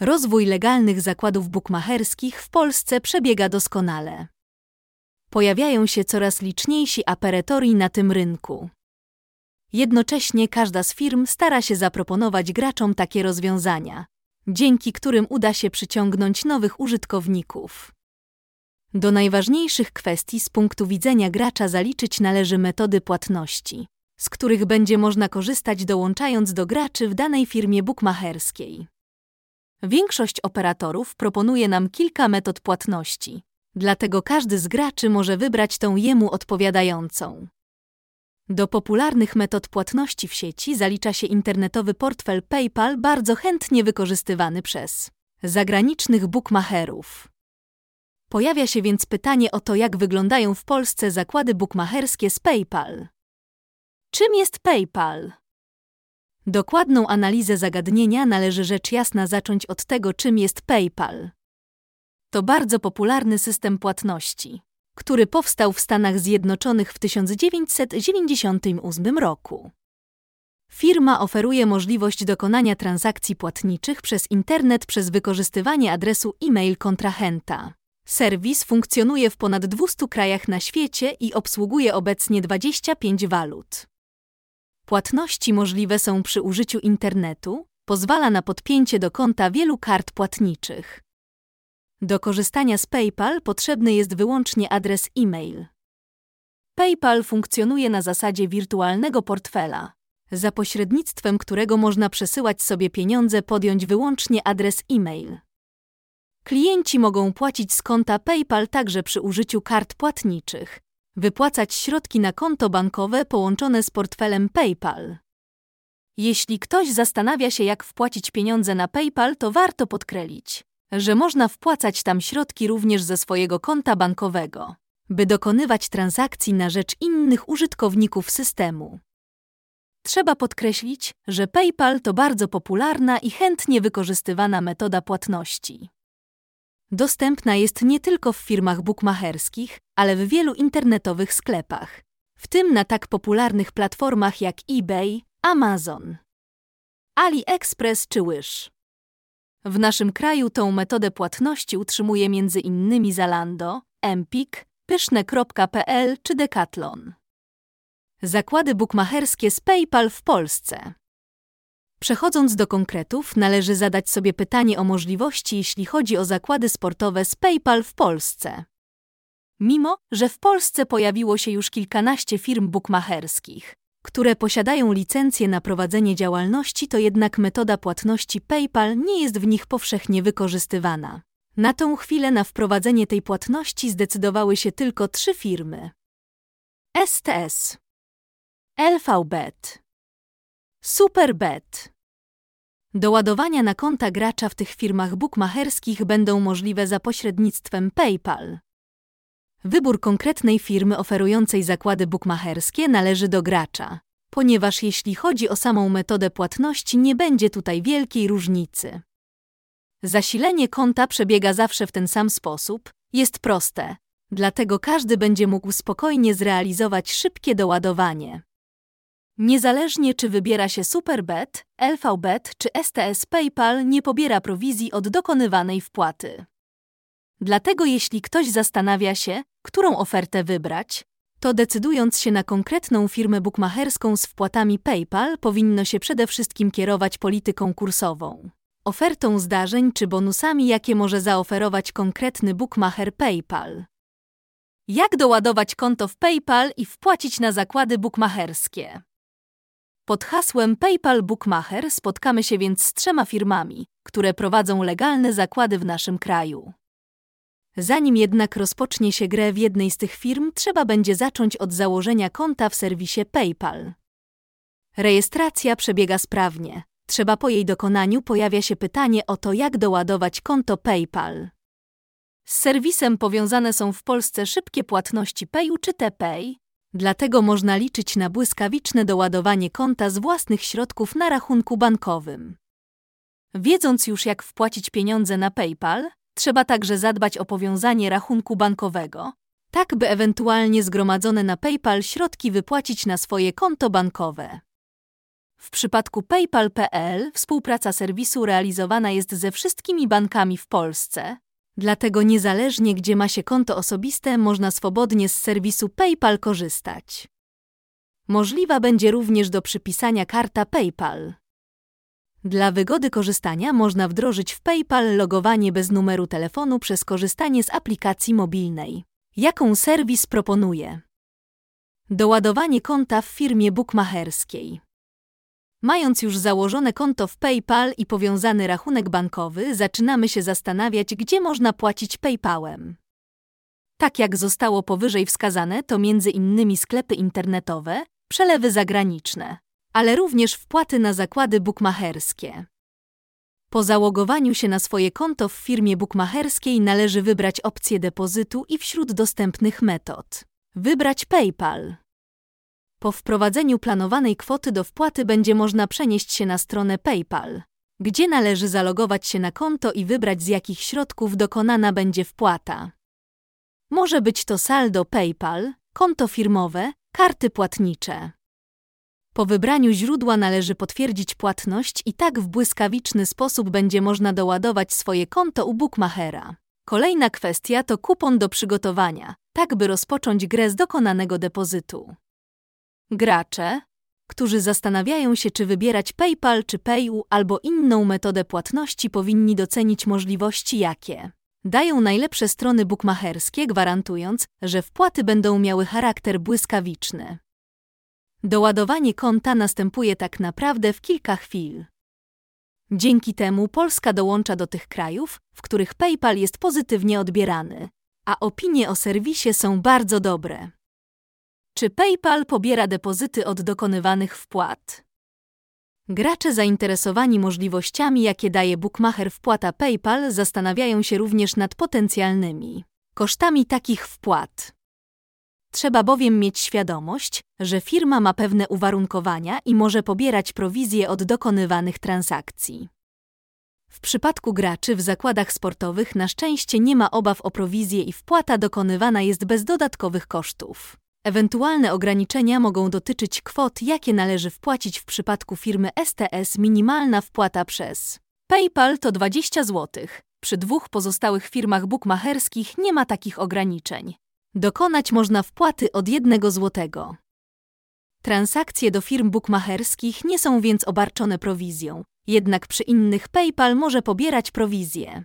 Rozwój legalnych zakładów bukmacherskich w Polsce przebiega doskonale. Pojawiają się coraz liczniejsi aperetorii na tym rynku. Jednocześnie każda z firm stara się zaproponować graczom takie rozwiązania, dzięki którym uda się przyciągnąć nowych użytkowników. Do najważniejszych kwestii z punktu widzenia gracza zaliczyć należy metody płatności, z których będzie można korzystać dołączając do graczy w danej firmie bukmacherskiej. Większość operatorów proponuje nam kilka metod płatności, dlatego każdy z graczy może wybrać tą jemu odpowiadającą. Do popularnych metod płatności w sieci zalicza się internetowy portfel PayPal, bardzo chętnie wykorzystywany przez zagranicznych bookmacherów. Pojawia się więc pytanie o to, jak wyglądają w Polsce zakłady bookmacherskie z PayPal. Czym jest PayPal? Dokładną analizę zagadnienia należy rzecz jasna zacząć od tego, czym jest PayPal. To bardzo popularny system płatności, który powstał w Stanach Zjednoczonych w 1998 roku. Firma oferuje możliwość dokonania transakcji płatniczych przez internet przez wykorzystywanie adresu e-mail kontrahenta. Serwis funkcjonuje w ponad 200 krajach na świecie i obsługuje obecnie 25 walut. Płatności możliwe są przy użyciu internetu, pozwala na podpięcie do konta wielu kart płatniczych. Do korzystania z PayPal potrzebny jest wyłącznie adres e-mail. PayPal funkcjonuje na zasadzie wirtualnego portfela, za pośrednictwem którego można przesyłać sobie pieniądze podjąć wyłącznie adres e-mail. Klienci mogą płacić z konta PayPal także przy użyciu kart płatniczych, wypłacać środki na konto bankowe połączone z portfelem PayPal. Jeśli ktoś zastanawia się, jak wpłacić pieniądze na PayPal, to warto podkreślić, że można wpłacać tam środki również ze swojego konta bankowego, by dokonywać transakcji na rzecz innych użytkowników systemu. Trzeba podkreślić, że PayPal to bardzo popularna i chętnie wykorzystywana metoda płatności. Dostępna jest nie tylko w firmach bukmacherskich, ale w wielu internetowych sklepach, w tym na tak popularnych platformach jak eBay, Amazon, AliExpress czy Wish. W naszym kraju tą metodę płatności utrzymuje m.in. Zalando, Empik, pyszne.pl czy Decathlon. Zakłady bukmacherskie z PayPal w Polsce. Przechodząc do konkretów, należy zadać sobie pytanie o możliwości, jeśli chodzi o zakłady sportowe z PayPal w Polsce. Mimo, że w Polsce pojawiło się już kilkanaście firm bukmacherskich, które posiadają licencję na prowadzenie działalności, to jednak metoda płatności PayPal nie jest w nich powszechnie wykorzystywana. Na tą chwilę na wprowadzenie tej płatności zdecydowały się tylko trzy firmy: STS, LVBet, Superbet. Do ładowania na konta gracza w tych firmach bukmacherskich będą możliwe za pośrednictwem PayPal. Wybór konkretnej firmy oferującej zakłady bukmacherskie należy do gracza, ponieważ jeśli chodzi o samą metodę płatności, nie będzie tutaj wielkiej różnicy. Zasilenie konta przebiega zawsze w ten sam sposób, jest proste, dlatego każdy będzie mógł spokojnie zrealizować szybkie doładowanie. Niezależnie czy wybiera się Superbet, LVBet czy STS PayPal nie pobiera prowizji od dokonywanej wpłaty. Dlatego jeśli ktoś zastanawia się, którą ofertę wybrać, to decydując się na konkretną firmę bukmacherską z wpłatami PayPal powinno się przede wszystkim kierować polityką kursową, ofertą zdarzeń czy bonusami, jakie może zaoferować konkretny bookmacher PayPal. Jak doładować konto w PayPal i wpłacić na zakłady bukmacherskie? Pod hasłem PayPal Bookmacher spotkamy się więc z trzema firmami, które prowadzą legalne zakłady w naszym kraju. Zanim jednak rozpocznie się grę w jednej z tych firm, trzeba będzie zacząć od założenia konta w serwisie PayPal. Rejestracja przebiega sprawnie. Trzeba po jej dokonaniu pojawia się pytanie o to, jak doładować konto PayPal. Z serwisem powiązane są w Polsce szybkie płatności Payu czy TPay, dlatego można liczyć na błyskawiczne doładowanie konta z własnych środków na rachunku bankowym. Wiedząc już, jak wpłacić pieniądze na PayPal, Trzeba także zadbać o powiązanie rachunku bankowego, tak by ewentualnie zgromadzone na PayPal środki wypłacić na swoje konto bankowe. W przypadku PayPal.pl współpraca serwisu realizowana jest ze wszystkimi bankami w Polsce. Dlatego niezależnie gdzie ma się konto osobiste, można swobodnie z serwisu PayPal korzystać. Możliwa będzie również do przypisania karta PayPal. Dla wygody korzystania można wdrożyć w PayPal logowanie bez numeru telefonu przez korzystanie z aplikacji mobilnej. Jaką serwis proponuje? Doładowanie konta w firmie bukmacherskiej. Mając już założone konto w PayPal i powiązany rachunek bankowy, zaczynamy się zastanawiać, gdzie można płacić PayPalem. Tak jak zostało powyżej wskazane, to między innymi sklepy internetowe, przelewy zagraniczne, ale również wpłaty na zakłady bukmacherskie. Po załogowaniu się na swoje konto w firmie bukmacherskiej należy wybrać opcję depozytu i wśród dostępnych metod wybrać PayPal. Po wprowadzeniu planowanej kwoty do wpłaty będzie można przenieść się na stronę PayPal, gdzie należy zalogować się na konto i wybrać z jakich środków dokonana będzie wpłata. Może być to saldo PayPal, konto firmowe, karty płatnicze. Po wybraniu źródła należy potwierdzić płatność i tak w błyskawiczny sposób będzie można doładować swoje konto u bookmachera. Kolejna kwestia to kupon do przygotowania, tak by rozpocząć grę z dokonanego depozytu. Gracze, którzy zastanawiają się, czy wybierać PayPal czy Payu albo inną metodę płatności, powinni docenić możliwości, jakie dają najlepsze strony bukmacherskie, gwarantując, że wpłaty będą miały charakter błyskawiczny. Doładowanie konta następuje tak naprawdę w kilka chwil. Dzięki temu Polska dołącza do tych krajów, w których PayPal jest pozytywnie odbierany, a opinie o serwisie są bardzo dobre. Czy PayPal pobiera depozyty od dokonywanych wpłat? Gracze zainteresowani możliwościami, jakie daje bookmacher wpłata PayPal, zastanawiają się również nad potencjalnymi kosztami takich wpłat. Trzeba bowiem mieć świadomość, że firma ma pewne uwarunkowania i może pobierać prowizje od dokonywanych transakcji. W przypadku graczy w zakładach sportowych na szczęście nie ma obaw o prowizję i wpłata dokonywana jest bez dodatkowych kosztów. Ewentualne ograniczenia mogą dotyczyć kwot, jakie należy wpłacić w przypadku firmy STS. Minimalna wpłata przez PayPal to 20 zł. Przy dwóch pozostałych firmach bukmacherskich nie ma takich ograniczeń. Dokonać można wpłaty od 1 zł. Transakcje do firm bukmacherskich nie są więc obarczone prowizją, jednak przy innych PayPal może pobierać prowizję.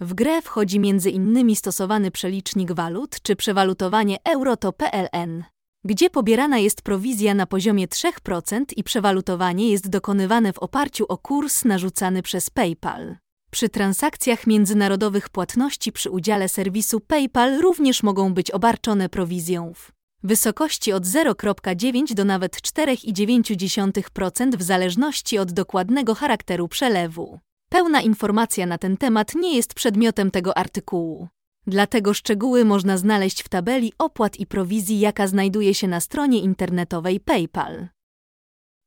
W grę wchodzi m.in. stosowany przelicznik walut czy przewalutowanie euro to PLN, gdzie pobierana jest prowizja na poziomie 3% i przewalutowanie jest dokonywane w oparciu o kurs narzucany przez PayPal. Przy transakcjach międzynarodowych płatności przy udziale serwisu PayPal również mogą być obarczone prowizją w wysokości od 0,9 do nawet 4,9% w zależności od dokładnego charakteru przelewu. Pełna informacja na ten temat nie jest przedmiotem tego artykułu. Dlatego szczegóły można znaleźć w tabeli opłat i prowizji, jaka znajduje się na stronie internetowej PayPal.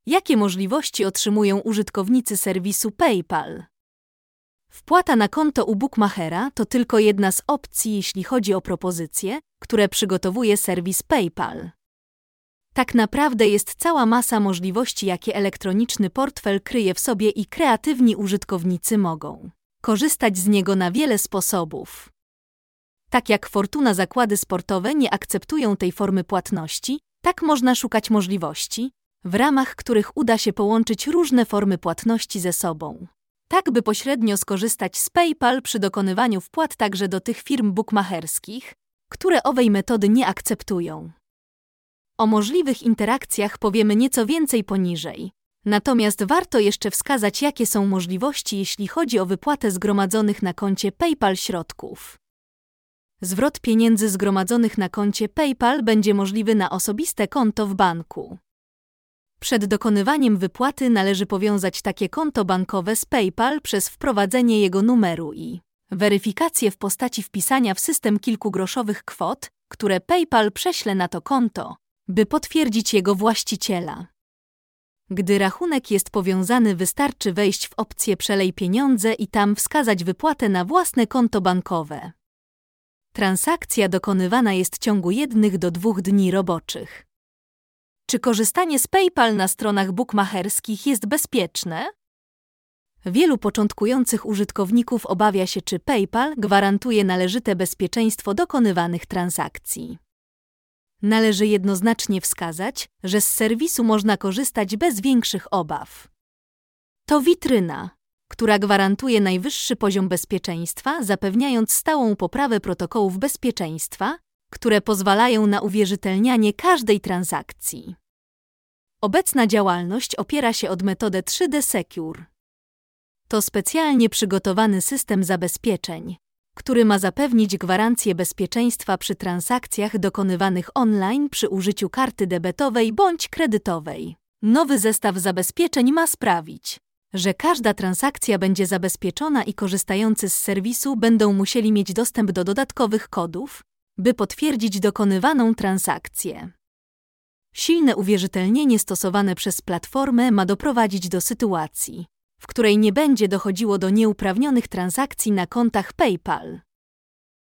Jakie możliwości otrzymują użytkownicy serwisu PayPal? Wpłata na konto u bookmachera to tylko jedna z opcji, jeśli chodzi o propozycje, które przygotowuje serwis PayPal. Tak naprawdę jest cała masa możliwości, jakie elektroniczny portfel kryje w sobie i kreatywni użytkownicy mogą korzystać z niego na wiele sposobów. Tak jak Fortuna zakłady sportowe nie akceptują tej formy płatności, tak można szukać możliwości, w ramach których uda się połączyć różne formy płatności ze sobą. Tak by pośrednio skorzystać z PayPal przy dokonywaniu wpłat także do tych firm bukmacherskich, które owej metody nie akceptują. O możliwych interakcjach powiemy nieco więcej poniżej. Natomiast warto jeszcze wskazać, jakie są możliwości, jeśli chodzi o wypłatę zgromadzonych na koncie PayPal środków. Zwrot pieniędzy zgromadzonych na koncie PayPal będzie możliwy na osobiste konto w banku. Przed dokonywaniem wypłaty należy powiązać takie konto bankowe z PayPal przez wprowadzenie jego numeru i weryfikację w postaci wpisania w system kilkugroszowych kwot, które PayPal prześle na to konto, by potwierdzić jego właściciela. Gdy rachunek jest powiązany, wystarczy wejść w opcję Przelej pieniądze i tam wskazać wypłatę na własne konto bankowe. Transakcja dokonywana jest w ciągu jednych do dwóch dni roboczych. Czy korzystanie z PayPal na stronach bukmacherskich jest bezpieczne? Wielu początkujących użytkowników obawia się, czy PayPal gwarantuje należyte bezpieczeństwo dokonywanych transakcji. Należy jednoznacznie wskazać, że z serwisu można korzystać bez większych obaw. To witryna, która gwarantuje najwyższy poziom bezpieczeństwa, zapewniając stałą poprawę protokołów bezpieczeństwa, które pozwalają na uwierzytelnianie każdej transakcji. Obecna działalność opiera się od metody 3D Secure. To specjalnie przygotowany system zabezpieczeń, który ma zapewnić gwarancję bezpieczeństwa przy transakcjach dokonywanych online przy użyciu karty debetowej bądź kredytowej. Nowy zestaw zabezpieczeń ma sprawić, że każda transakcja będzie zabezpieczona i korzystający z serwisu będą musieli mieć dostęp do dodatkowych kodów, by potwierdzić dokonywaną transakcję. Silne uwierzytelnienie stosowane przez platformę ma doprowadzić do sytuacji, w której nie będzie dochodziło do nieuprawnionych transakcji na kontach PayPal.